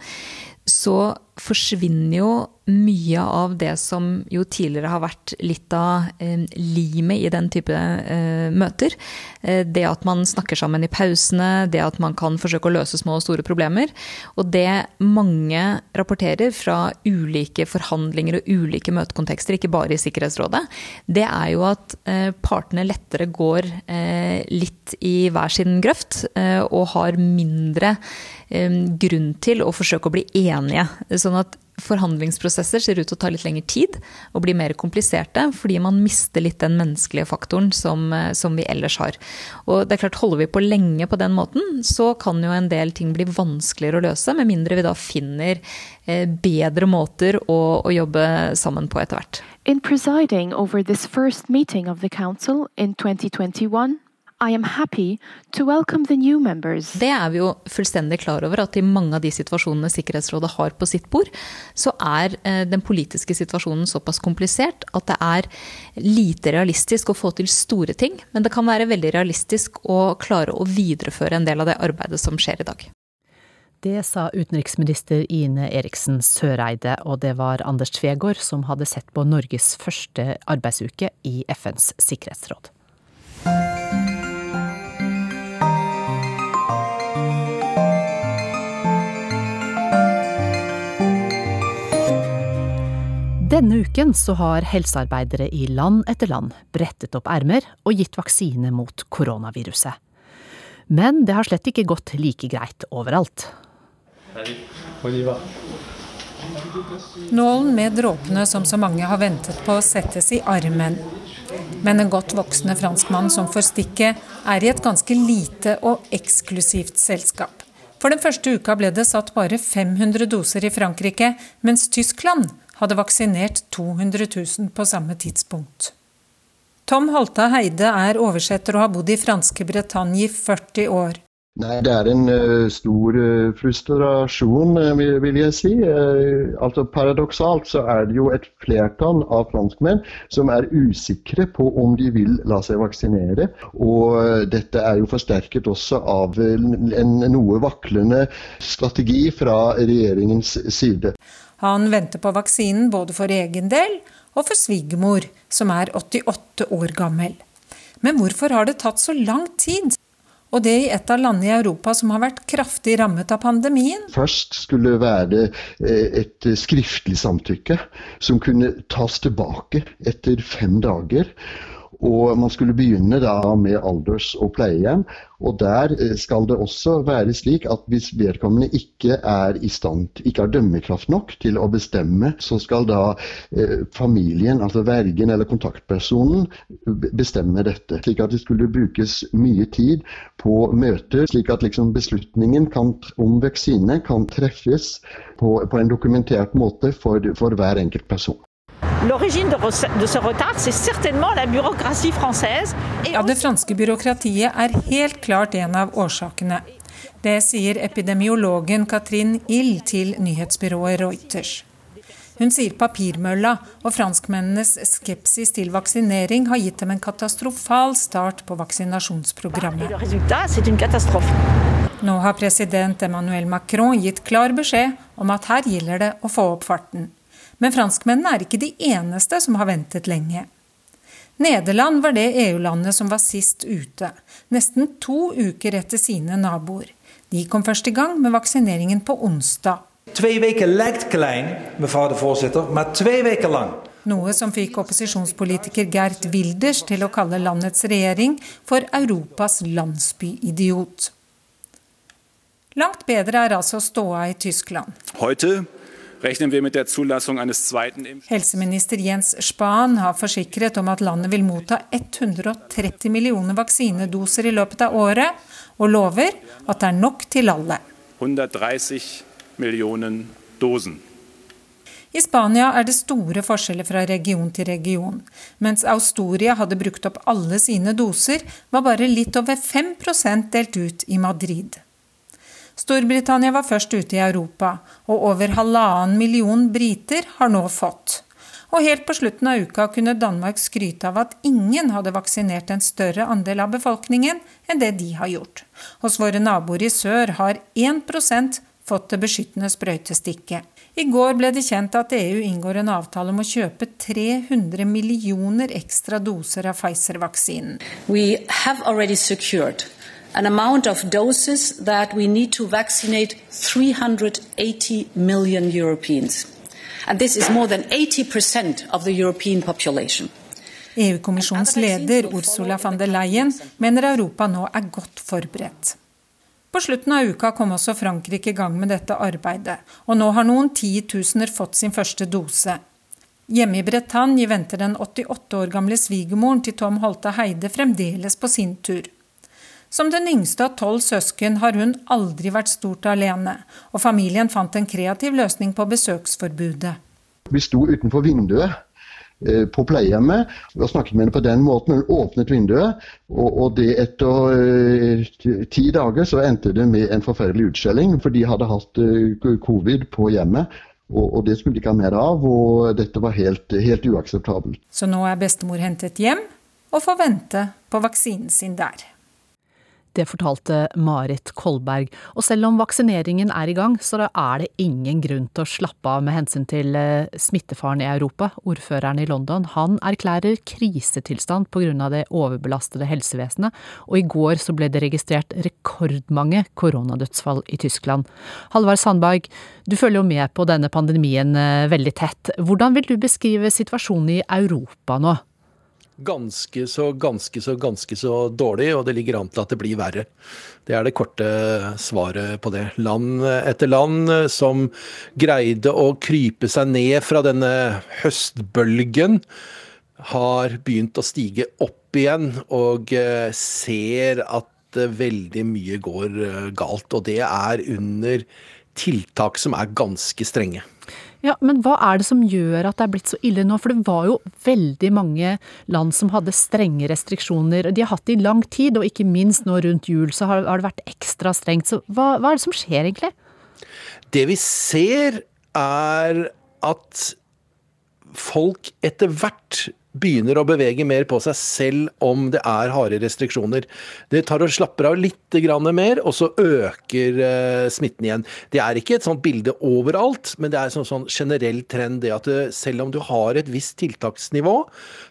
så forsvinner jo mye av det som jo tidligere har vært litt av eh, limet i den type eh, møter. Eh, det at man snakker sammen i pausene, det at man kan forsøke å løse små og store problemer. Og det mange rapporterer fra ulike forhandlinger og ulike møtekontekster, ikke bare i Sikkerhetsrådet, det er jo at eh, partene lettere går eh, litt i hver sin grøft eh, og har mindre grunn til å forsøke å bli enige. Sånn at forhandlingsprosesser ser ut til å ta litt lengre tid og bli mer kompliserte, fordi man mister litt den menneskelige faktoren som, eh, som, vi ellers har. Og det er klart, Holder vi på lenge på den måten, så kan jo en del ting bli vanskeligere å løse, med mindre vi da finner eh, bedre måter å, å jobbe sammen på etter hvert. In presiding over this first meeting of the Council in 2021, i am happy to welcome the new members. Det er vi jo fullstendig klar over, at i mange av de situasjonene Sikkerhetsrådet har på sitt bord, så er eh, den politiske situasjonen såpass komplisert at det er lite realistisk å få til store ting. Men det kan være veldig realistisk å klare å videreføre en del av det arbeidet som skjer i dag. Det sa utenriksminister Ine Eriksen Søreide, og det var Anders Tvegård som hadde sett på Norges første arbeidsuke i FNs sikkerhetsråd. Denne uken så har helsearbeidere i land etter land brettet opp ermer og gitt vaksine mot koronaviruset. Men det har slett ikke gått like greit overalt. Nålen med dråpene som så mange har ventet på, settes i armen. Men en godt voksne franskmann som får stikket, er i et ganske lite og eksklusivt selskap. For den første uka ble det satt bare 500 doser i Frankrike, mens Tyskland hadde vaksinert 200 000 på samme tidspunkt. Tom Holta Heide er oversetter og har bodd i franske Bretagne i 40 år. Nei, Det er en uh, stor uh, frustrasjon, uh, vil jeg si. altså Paradoksalt så er det jo et flertall av franskmenn som er usikre på om de vil la seg vaksinere. Og dette er jo forsterket også av en noe vaklende strategi fra regjeringens side. Han venter på vaksinen både for egen del og for svigermor, som er 88 år gammel. Men hvorfor har det tatt så lang tid? Og det i et av landene i Europa som har vært kraftig rammet av pandemien? Først skulle det være eh, et skriftlig samtykke som kunne tas tilbake etter fem dager. Og man skulle begynne da med alders- og pleiehjem. Og der eh, skal det også være slik at hvis vedkommende ikke er i stand, ikke har dømmekraft nok til å bestemme, så skal da eh, familien, altså vergen eller kontaktpersonen, bestemme dette. Slik at det skulle brukes mye tid på møter, slik at liksom beslutningen kan, om vaksine kan treffes på, på, en dokumentert måte for, for hver enkelt person. L'origine de, ce retard, c'est certainement la bureaucratie française. Ja, det franske byråkratiet er helt klart en av årsakene. Det sier epidemiologen Katrin Ill til nyhetsbyrået Reuters. Hun sier papirmølla og franskmennenes skepsis til vaksinering har gitt dem en katastrofal start på vaksinasjonsprogrammet. Nå har president Emmanuel Macron gitt klar beskjed om at her gjelder det å få opp farten. Men franskmennene er ikke de eneste som har ventet lenge. Nederland var det EU-landet som var sist ute, nesten to uker etter sine naboer. De kom først i gang med vaksineringen på onsdag. Twee weken lijkt klein, mevrouw de voorzitter, maar twee weken lang. Noe som fikk opposisjonspolitiker Gert Wilders til å kalle landets regjering for Europas landsbyidiot. Langt bedre er altså ståa i Tyskland. Heute Helseminister Jens Spahn har forsikret om at landet vil motta 130 millioner vaksinedoser i løpet av året, og lover at det er nok til alle. 130 millioner dosen. I Spania er det store forskjeller fra region til region. Mens Austoria hadde brukt opp alle sine doser, var bare litt over 5% delt ut i Madrid. Storbritannia var først ute i Europa, og over halvannen million briter har nå fått. Og helt på slutten av uka kunne Danmark skryte av at ingen hadde vaksinert en større andel av befolkningen enn det de har gjort. Hos våre naboer i sør har 1% fått det beskyttende sprøytestikket. I går ble det kjent at EU inngår en avtale om å kjøpe 300 millioner ekstra doser av Pfizer-vaksinen. An amount of doses that we need to vaccinate 380 million Europeans. And this is more than 80% of the European population. EU-kommisjonens leder Ursula von der Leyen mener Europa nå er godt forberedt. På slutten av uka kom også Frankrike i gang med dette arbeidet, og nå har noen titusener fått sin første dose. Hjemme i Bretagne venter den 88 år gamle svigermoren til Tom Holte Heide fremdeles på sin tur. Som den yngste av tolv søsken har hun aldri vært stort alene, og familien fant en kreativ løsning på besøksforbudet. Vi sto utenfor vinduet Eh, på pleiehjemmet og snakket med henne på den måten. Hun åpnet vinduet, og, og det etter uh, ti dager så endte det med en forferdelig utskjelling, for de hadde hatt uh, covid på hjemmet. Og, og, det skulle de ikke ha mer av, og dette var helt, helt uakseptabelt. Så nå er bestemor hentet hjem, og får vente på vaksinen sin der. Det fortalte Marit Kolberg. Og selv om vaksineringen er i gang, så er det ingen grunn til å slappe av med hensyn til eh, smittefaren i Europa. Ordføreren i London han erklærer krisetilstand pga. det overbelastede helsevesenet, og i går så ble det registrert rekordmange koronadødsfall i Tyskland. Halvard Sandberg, du følger jo med på denne pandemien eh, veldig tett. Hvordan vil du beskrive situasjonen i Europa nå? Ganske så, ganske så, ganske så dårlig, og det ligger an til at det blir verre. Det er det korte svaret på det. Land etter land som greide å krype seg ned fra denne høstbølgen, har begynt å stige opp igjen og eh, ser at veldig mye går eh, galt. Og det er under tiltak som er ganske strenge. Ja, Men hva er det som gjør at det er blitt så ille nå? For det var jo veldig mange land som hadde strenge restriksjoner. De har hatt det i lang tid, og ikke minst nå rundt jul så har, det vært ekstra strengt. Så hva, hva er det som skjer egentlig? Det vi ser er at folk etter hvert begynner å bevege mer på seg, selv om det er harde restriksjoner. Det tar og slapper av litt mer, og så øker uh, smitten igjen. Det er ikke et sånt bilde overalt, men det er en sånn, sånn generell trend det at det, eh, selv om du har et visst tiltaksnivå,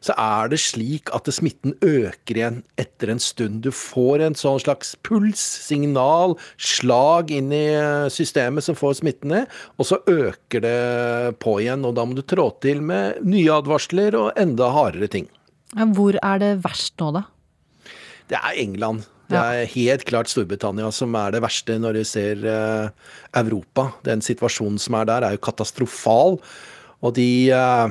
så er det slik at smitten øker igjen etter en stund. Du får en sånn slags puls, signal, slag inn i eh, systemet som får smitten ned, og så øker det på igjen. Og da må du trå til med nye advarsler og enda hardere ting. Ja, hvor er det verst nå, da? Det er England. Det er helt klart Storbritannia som er det verste når du ser uh, Europa. Den situasjonen som er der, er jo katastrofal. Og de, uh,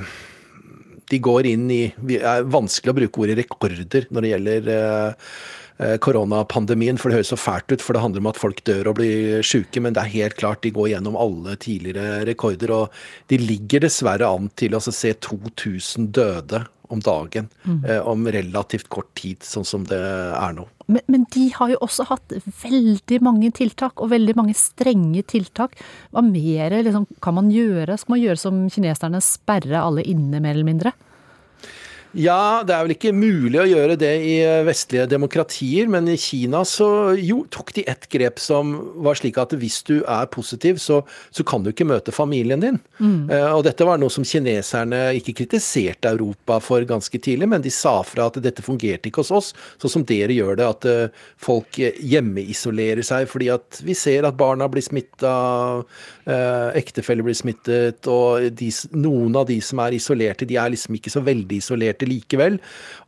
de går inn i Det er vanskelig å bruke ordet rekorder når det gjelder eh, koronapandemien, for det høres så fælt ut, for det handler om at folk dør og blir syke, men det er helt klart de går gjennom alle tidligere rekorder. Og de ligger dessverre an til å se 2000 døde om dagen mm. eh, om relativt kort tid, sånn som det er nå. Men, men, de har jo også hatt veldig mange tiltak, og veldig mange strenge tiltak. Hva mer liksom, kan man gjøre? Skal man gjøre som kineserne, sperre alle inne, mer eller mindre? Ja, det er vel ikke mulig å gjøre det i eh, vestlige demokratier, men i Kina så jo, tok de et grep som var slik at hvis du er positiv, så, så kan du ikke møte familien din. Mm. Uh, og dette var noe som kineserne ikke kritiserte Europa for ganske tidlig, men de sa fra at dette fungerte ikke hos oss, sånn som dere gjør det, at uh, folk hjemmeisolerer seg fordi at vi ser at barna blir smitta, ektefeller blir smittet, og de, noen av de som er isolerte, de er liksom ikke så veldig isolerte likevel.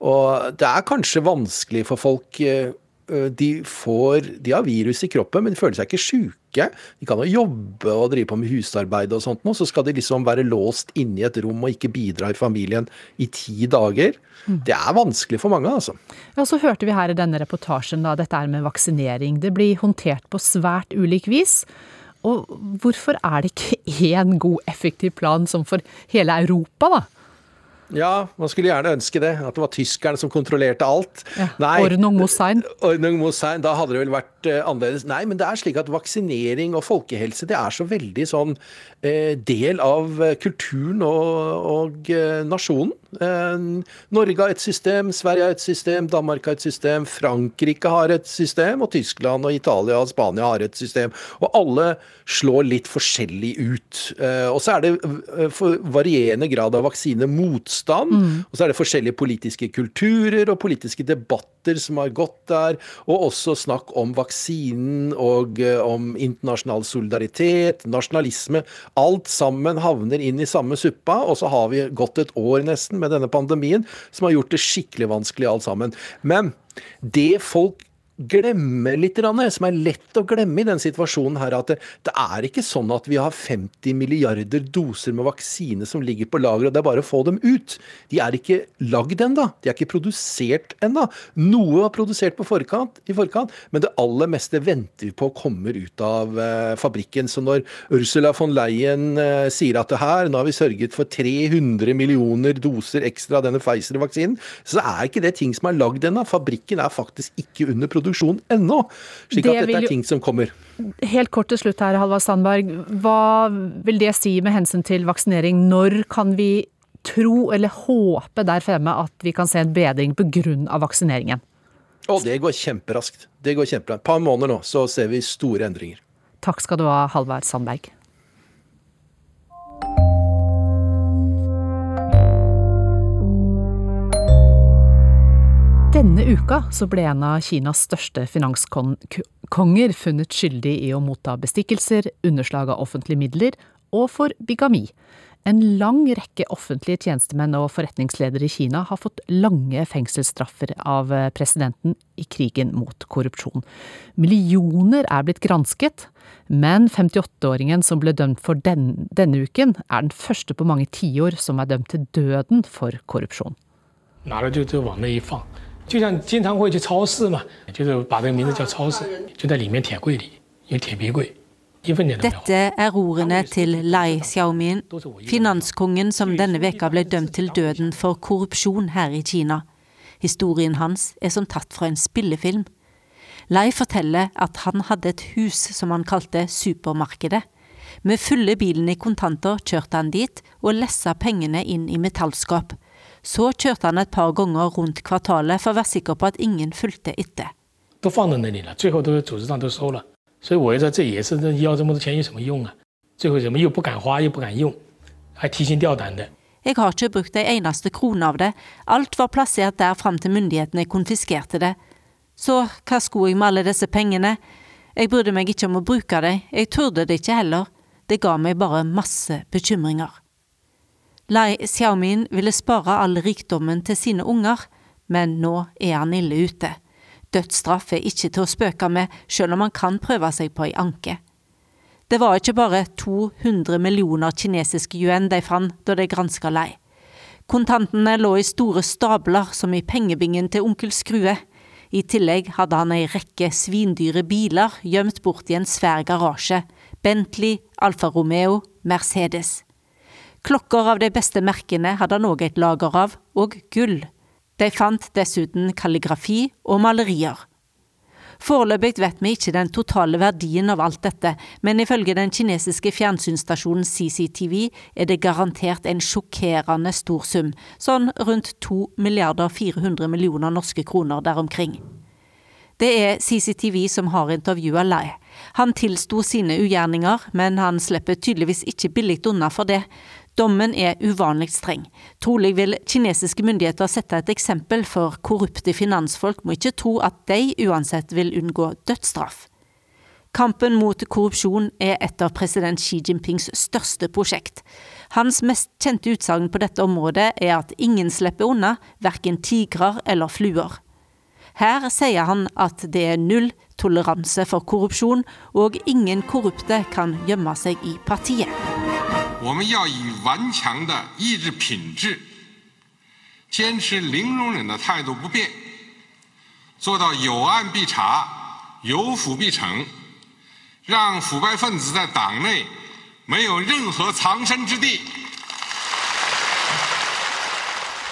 Og det er kanskje vanskelig for folk eh, de, får, de har virus i kroppen, men de føler seg ikke sjuke. De kan jo jobbe og drive på med husarbeid og sånt, og så skal de liksom være låst inne i et rom og ikke bidra i familien i ti dager. Mm. Det er vanskelig for mange, altså. Ja, Så hørte vi her i denne reportasjen da, dette er med vaksinering. Det blir håndtert på svært ulik vis. Og hvorfor er det ikke én god, effektiv plan som for hele Europa, da? Ja, man skulle gjerne ønske det. At det var tyskerne som kontrollerte alt. Ja, Nei, Ordnung Mosein. Ordnung Mosein, Da hadde det vel vært uh, annerledes. Nei, men det er slik at vaksinering og folkehelse det er så veldig sånn uh, del av uh, kulturen og, og nasjonen. Norge har et system, Sverige har et system, Danmark har et system, Frankrike har et system, og Tyskland og Italia og Spania har et system. Og alle slår litt forskjellig ut. og så er det varierende grad av vaksinemotstand. Mm. Og så er det forskjellige politiske kulturer og politiske debatter som har gått der. Og også snakk om vaksinen og uh, om internasjonal solidaritet, nasjonalisme. Alt sammen havner inn i samme suppa, og så har vi gått et år nesten med denne pandemien som har gjort det skikkelig vanskelig alt sammen. Men det folk glemme litt, som er lett å glemme i den situasjonen her, at det, det, er ikke sånn at vi har 50 milliarder doser med vaksine som ligger på lager, og det er bare å få dem ut. De er ikke lagd ennå. De er ikke produsert ennå. Noe var produsert forkant, i forkant, men det aller meste venter vi på kommer ut av eh, fabrikken. Så når Ursula von Leyen eh, sier at det her, nå har vi sørget for 300 millioner doser ekstra av denne Pfizer-vaksinen, så er ikke det ting som er lagd ennå. Fabrikken er faktisk ikke under produksjon produksjon ennå. Slik at dette er ting som kommer. Helt kort til slutt her, Halvard Sandberg. Hva vil det si med hensyn til vaksinering? Når kan vi tro eller håpe der fremme at vi kan se en bedring pga. vaksineringen? Å, det går kjemperaskt. Det går kjemperaskt. Et par måneder nå, så ser vi store endringer. Takk skal du ha, Halvard Sandberg. Denne uka så ble en av Kinas største finanskonger funnet skyldig i å motta bestikkelser, underslag av offentlige midler og for bigami. En lang rekke offentlige tjenestemenn og forretningsledere i Kina har fått lange fengselsstraffer av presidenten i krigen mot korrupsjon. Millioner er blitt gransket, men 58-åringen som ble dømt for den, denne uken, er den første på mange tiår som er dømt til døden for korrupsjon. 拿了就就往那一放， 就像经常会去超市嘛，就是把这个名字叫超市，就在里面铁柜里，有铁皮柜。Dette er ordene til Lai Xiaomin, finanskongen som denne veka ble dømt til døden for korrupsjon her i Kina. Historien hans er som tatt fra en spillefilm. Lai forteller at han hadde et hus som han kalte Supermarkedet. Med fulle bilen i kontanter kjørte han dit og lessa pengene inn i metallskap. Så kjørte han et par ganger rundt kvartalet for å være sikker på at ingen fulgte etter. Jeg har ikke brukt ei eneste krone av det, alt var plassert der fram til myndighetene konfiskerte det. Så hva skulle jeg med alle disse pengene? Jeg brydde meg ikke om å bruke dem, jeg turde det ikke heller, det ga meg bare masse bekymringer. Lai Xiaomin ville spare all rikdommen til sine unger, men nå er han ille ute. Dødsstraff er ikke til å spøke med, selv om han kan prøve seg på ei anke. Det var ikke bare 200 millioner kinesiske yuan de fant da de granska Lai. Kontantene lå i store stabler som i pengebingen til onkel Skrue. I tillegg hadde han ei rekke svindyre biler gjemt bort i en svær garasje. Bentley, Alfa Romeo, Mercedes. Klokker av de beste merkene hadde han òg et lager av, og gull. De fant dessuten kalligrafi og malerier. Foreløpig vet vi ikke den totale verdien av alt dette, men ifølge den kinesiske fjernsynsstasjonen CCTV er det garantert en sjokkerende stor sum, sånn rundt 2 milliarder 400 millioner norske kroner der omkring. Det er CCTV som har intervjua Lai. Han tilsto sine ugjerninger, men han slipper tydeligvis ikke billig unna for det. Dommen er uvanlig streng. Trolig vil kinesiske myndigheter sette et eksempel, for korrupte finansfolk må ikke tro at de uansett vil unngå dødsstraff. Kampen mot korrupsjon er et av president Xi Jinpings største prosjekt. Hans mest kjente utsagn på dette området er at ingen slipper unna, verken tigrer eller fluer. Her sier han at det er null toleranse for korrupsjon, og ingen korrupte kan gjemme seg i partiet. 我们要以顽强的意志品质，坚持零容忍的态度不变，做到有案必查、有腐必惩，让腐败分子在党内没有任何藏身之地。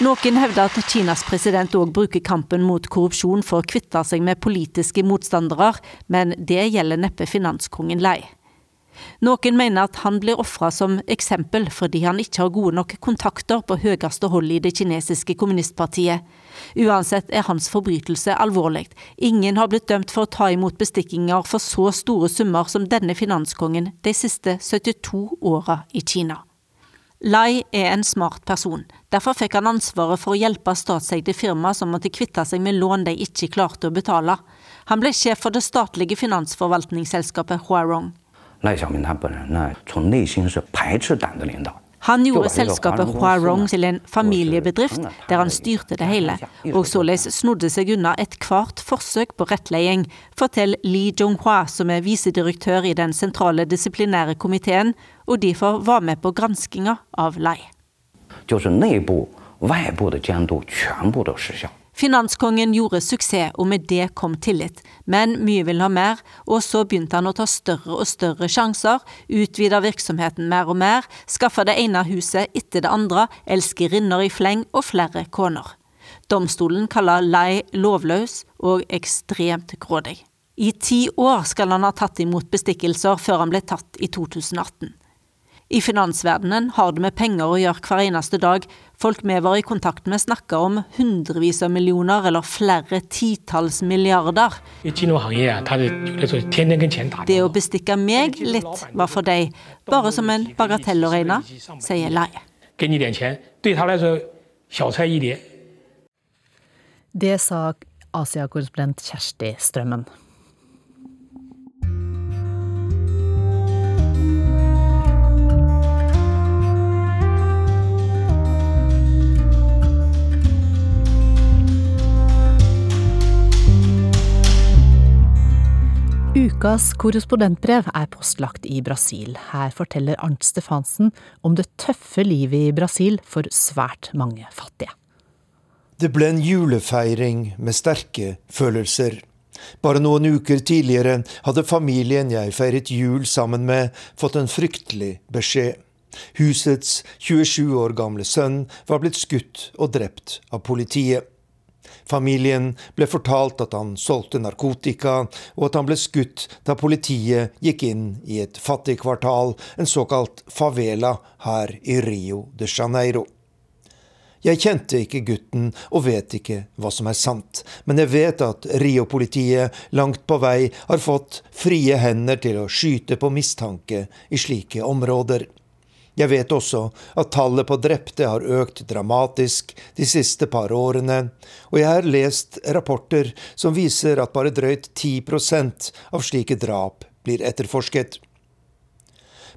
Noen hevder at Kinas president òg bruker kampen mot korrupsjon for å kvitte seg med politiske motstandere, men det gjelder neppe finanskongen Lei. Noen mener at han blir ofra som eksempel fordi han ikke har gode nok kontakter på høyeste hold i det kinesiske kommunistpartiet. Uansett er hans forbrytelse alvorlig. Ingen har blitt dømt for å ta imot bestikkinger for så store summer som denne finanskongen de siste 72 åra i Kina. Lai er en smart person. Derfor fikk han ansvaret for å hjelpe statseide firma som måtte kvitte seg med lån de ikke klarte å betale. Han ble sjef for det statlige finansforvaltningsselskapet Huarong. 赖小民他本人呢，从内心是排斥党的领导。Han gjorde selskapet Huarong til en familiebedrift der han styrte det hele, og således snodde seg unna ethvert forsøk på rettleding, forteller Li Zhonghua, som er visedirektør i den sentrale disiplinære komiteen, og derfor var med på granskinga av Lai. 就是内部、外部的监督全部都失效。 Finanskongen gjorde suksess, og med det kom tillit. Men mye ville ha mer, og så begynte han å ta større og større sjanser, utvide virksomheten mer og mer, skaffe det ene huset etter det andre, elskerinner i fleng og flere koner. Domstolen kaller Lai lovløs og ekstremt grådig. I ti år skal han ha tatt imot bestikkelser før han ble tatt i 2018. I finansverdenen har det med penger å gjøre hver eneste dag. Folk vi var i kontakt med snakker om hundrevis av millioner eller flere titalls milliarder. Det å bestikke meg litt var for deg bare som en bagatell å regne, sier Lai. Det sa Asia-korrespondent Kjersti Strømmen. Ukas korrespondentbrev er postlagt i Brasil. Her forteller Arnt Stefansen om det tøffe livet i Brasil for svært mange fattige. Det ble en julefeiring med sterke følelser. Bare noen uker tidligere hadde familien jeg feiret jul sammen med, fått en fryktelig beskjed. Husets 27 år gamle sønn var blitt skutt og drept av politiet. Familien ble fortalt at han solgte narkotika, og at han ble skutt da politiet gikk inn i et fattig kvartal, en såkalt favela, her i Rio de Janeiro. Jeg kjente ikke gutten og vet ikke hva som er sant, men jeg vet at Rio-politiet langt på vei har fått frie hender til å skyte på mistanke i slike områder. Jeg vet også at tallet på drepte har økt dramatisk de siste par årene, og jeg har lest rapporter som viser at bare drøyt 10% av slike drap blir etterforsket.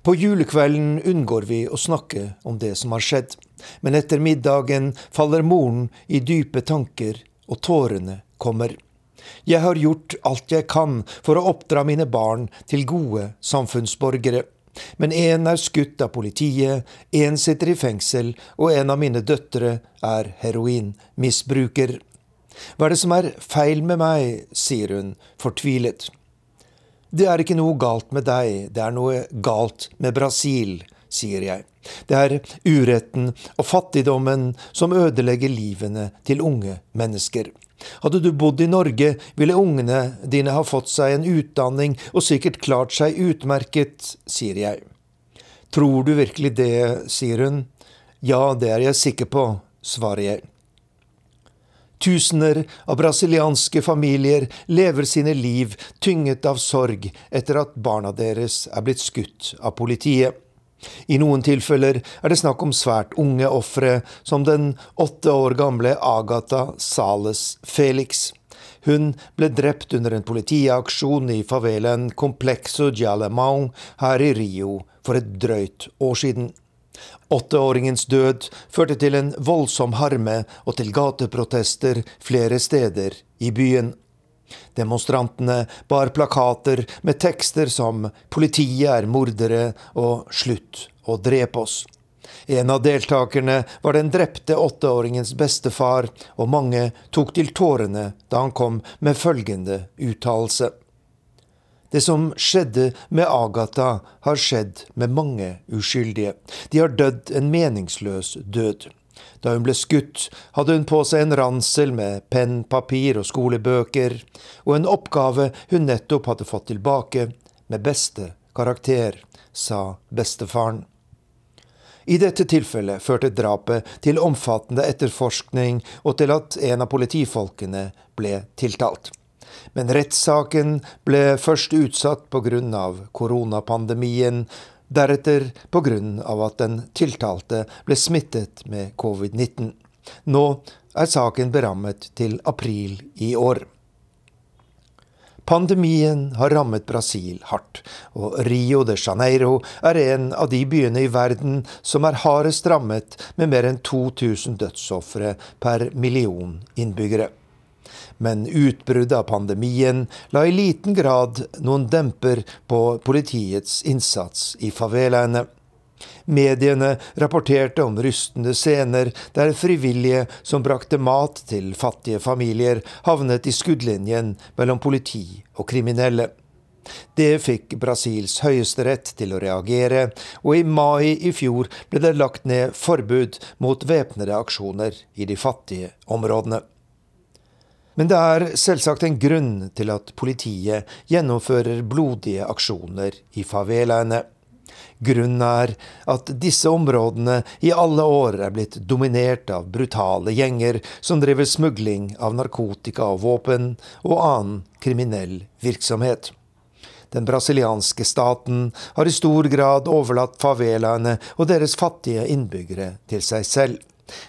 På julekvelden unngår vi å snakke om det som har skjedd, men etter middagen faller moren i dype tanker, og tårene kommer. Jeg har gjort alt jeg kan for å oppdra mine barn til gode samfunnsborgere. Men én er skutt av politiet, én sitter i fengsel, og en av mine døtre er heroinmisbruker. Hva er det som er feil med meg, sier hun fortvilet. Det er ikke noe galt med deg, det er noe galt med Brasil, sier jeg. Det er uretten og fattigdommen som ødelegger livene til unge mennesker. Hadde du bodd i Norge, ville ungene dine ha fått seg en utdanning og sikkert klart seg utmerket, sier jeg. Tror du virkelig det, sier hun. Ja, det er jeg sikker på, svarer jeg. Tusener av brasilianske familier lever sine liv tynget av sorg etter at barna deres er blitt skutt av politiet. I noen tilfeller er det snakk om svært unge ofre, som den åtte år gamle Agatha Sales Felix. Hun ble drept under en politiaksjon i favelaen Complexo de her i Rio for et drøyt år siden. Åtteåringens død førte til en voldsom harme og til gateprotester flere steder i byen. Demonstrantene bar plakater med tekster som 'Politiet er mordere' og 'Slutt å drepe oss'. En av deltakerne var den drepte åtteåringens bestefar, og mange tok til tårene da han kom med følgende uttalelse. Det som skjedde med Agatha, har skjedd med mange uskyldige. De har dødd en meningsløs død. Da hun ble skutt, hadde hun på seg en ransel med penn, papir og skolebøker, og en oppgave hun nettopp hadde fått tilbake, med beste karakter, sa bestefaren. I dette tilfellet førte drapet til omfattende etterforskning og til at en av politifolkene ble tiltalt. Men rettssaken ble først utsatt pga. koronapandemien, deretter pga. at den tiltalte ble smittet med covid-19. Nå er saken berammet til april i år. Pandemien har rammet Brasil hardt, og Rio de Janeiro er en av de byene i verden som er hardest rammet, med mer enn 2000 dødsofre per million innbyggere men utbruddet av pandemien la i liten grad noen demper på politiets innsats i favelaene. Mediene rapporterte om rystende scener der frivillige som brakte mat til fattige familier, havnet i skuddlinjen mellom politi og kriminelle. Det fikk Brasils høyesterett til å reagere, og i mai i fjor ble det lagt ned forbud mot væpnede aksjoner i de fattige områdene. Men det er selvsagt en grunn til at politiet gjennomfører blodige aksjoner i favelaene. Grunnen er at disse områdene i alle år er blitt dominert av brutale gjenger som driver smugling av narkotika og våpen og annen kriminell virksomhet. Den brasilianske staten har i stor grad overlatt favelaene og deres fattige innbyggere til seg selv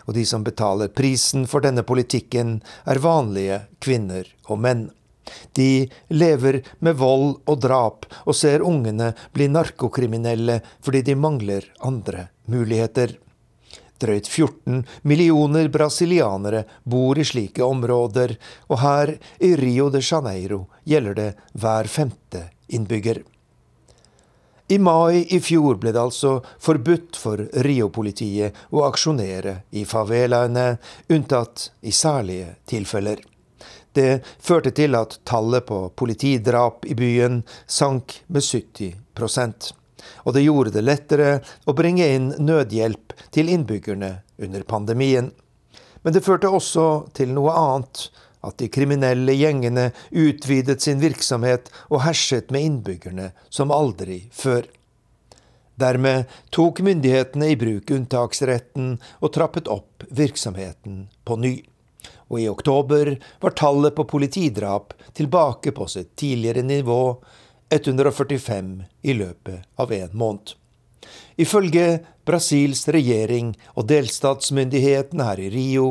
og de som betaler prisen for denne politikken, er vanlige kvinner og menn. De lever med vold og drap og ser ungene bli narkokriminelle fordi de mangler andre muligheter. Drøyt 14 millioner brasilianere bor i slike områder, og her i Rio de Janeiro gjelder det hver femte innbygger. I mai i fjor ble det altså forbudt for Rio-politiet å aksjonere i favelaene, unntatt i særlige tilfeller. Det førte til at tallet på politidrap i byen sank med 70% og det gjorde det lettere å bringe inn nødhjelp til innbyggerne under pandemien. Men det førte også til noe annet, at de kriminelle gjengene utvidet sin virksomhet og herset med innbyggerne som aldri før. Dermed tok myndighetene i bruk unntaksretten og trappet opp virksomheten på ny. Og i oktober var tallet på politidrap tilbake på sitt tidligere nivå, 145 i løpet av en måned. Ifølge Brasils regjering og delstatsmyndighetene her i Rio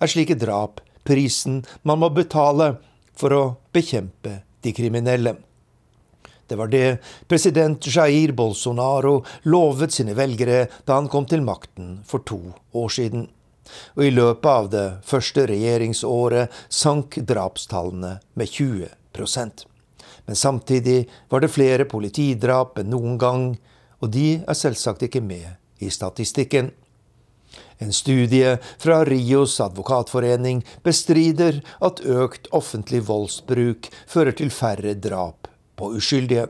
er slike drap prisen man må betale for å bekjempe de kriminelle. Det var det president Jair Bolsonaro lovet sine velgere da han kom til makten for to år siden. Og i løpet av det første regjeringsåret sank drapstallene med 20% Men samtidig var det flere politidrap enn noen gang, og de er selvsagt ikke med i statistikken. En studie fra Rios advokatforening bestrider at økt offentlig voldsbruk fører til færre drap på uskyldige.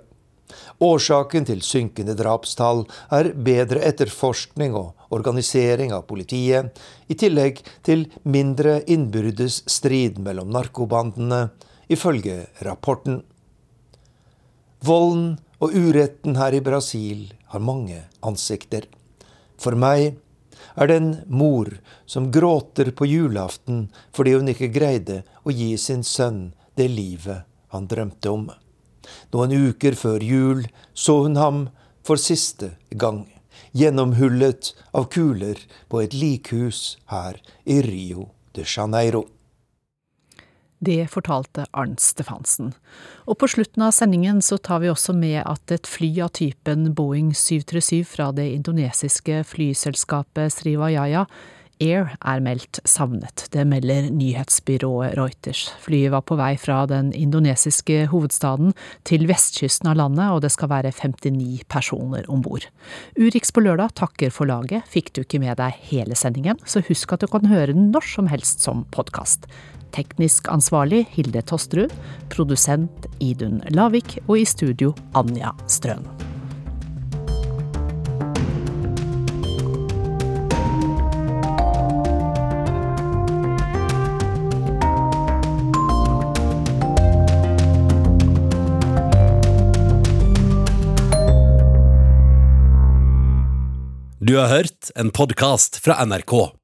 Årsaken til synkende drapstall er bedre etterforskning og organisering av politiet, i tillegg til mindre innbyrdes strid mellom narkobandene, ifølge rapporten. Volden og uretten her i Brasil har mange ansikter. For meg er det en mor som gråter på julaften fordi hun ikke greide å gi sin sønn det livet han drømte om. Noen uker før jul så hun ham for siste gang, gjennomhullet av kuler på et likhus her i Rio de Janeiro. Det fortalte Arnt Stefansen. Og på slutten av sendingen så tar vi også med at et fly av typen Boeing 737 fra det indonesiske flyselskapet Srivajaya Air er meldt savnet. Det melder nyhetsbyrået Reuters. Flyet var på vei fra den indonesiske hovedstaden til vestkysten av landet, og det skal være 59 personer om bord. Urix på lørdag takker for laget. Fikk du ikke med deg hele sendingen, så husk at du kan høre den når som helst som podkast. Teknisk ansvarlig Hilde Tosterud, produsent Idun Lavik og i studio Anja Strøn. Du har hørt en podkast fra NRK.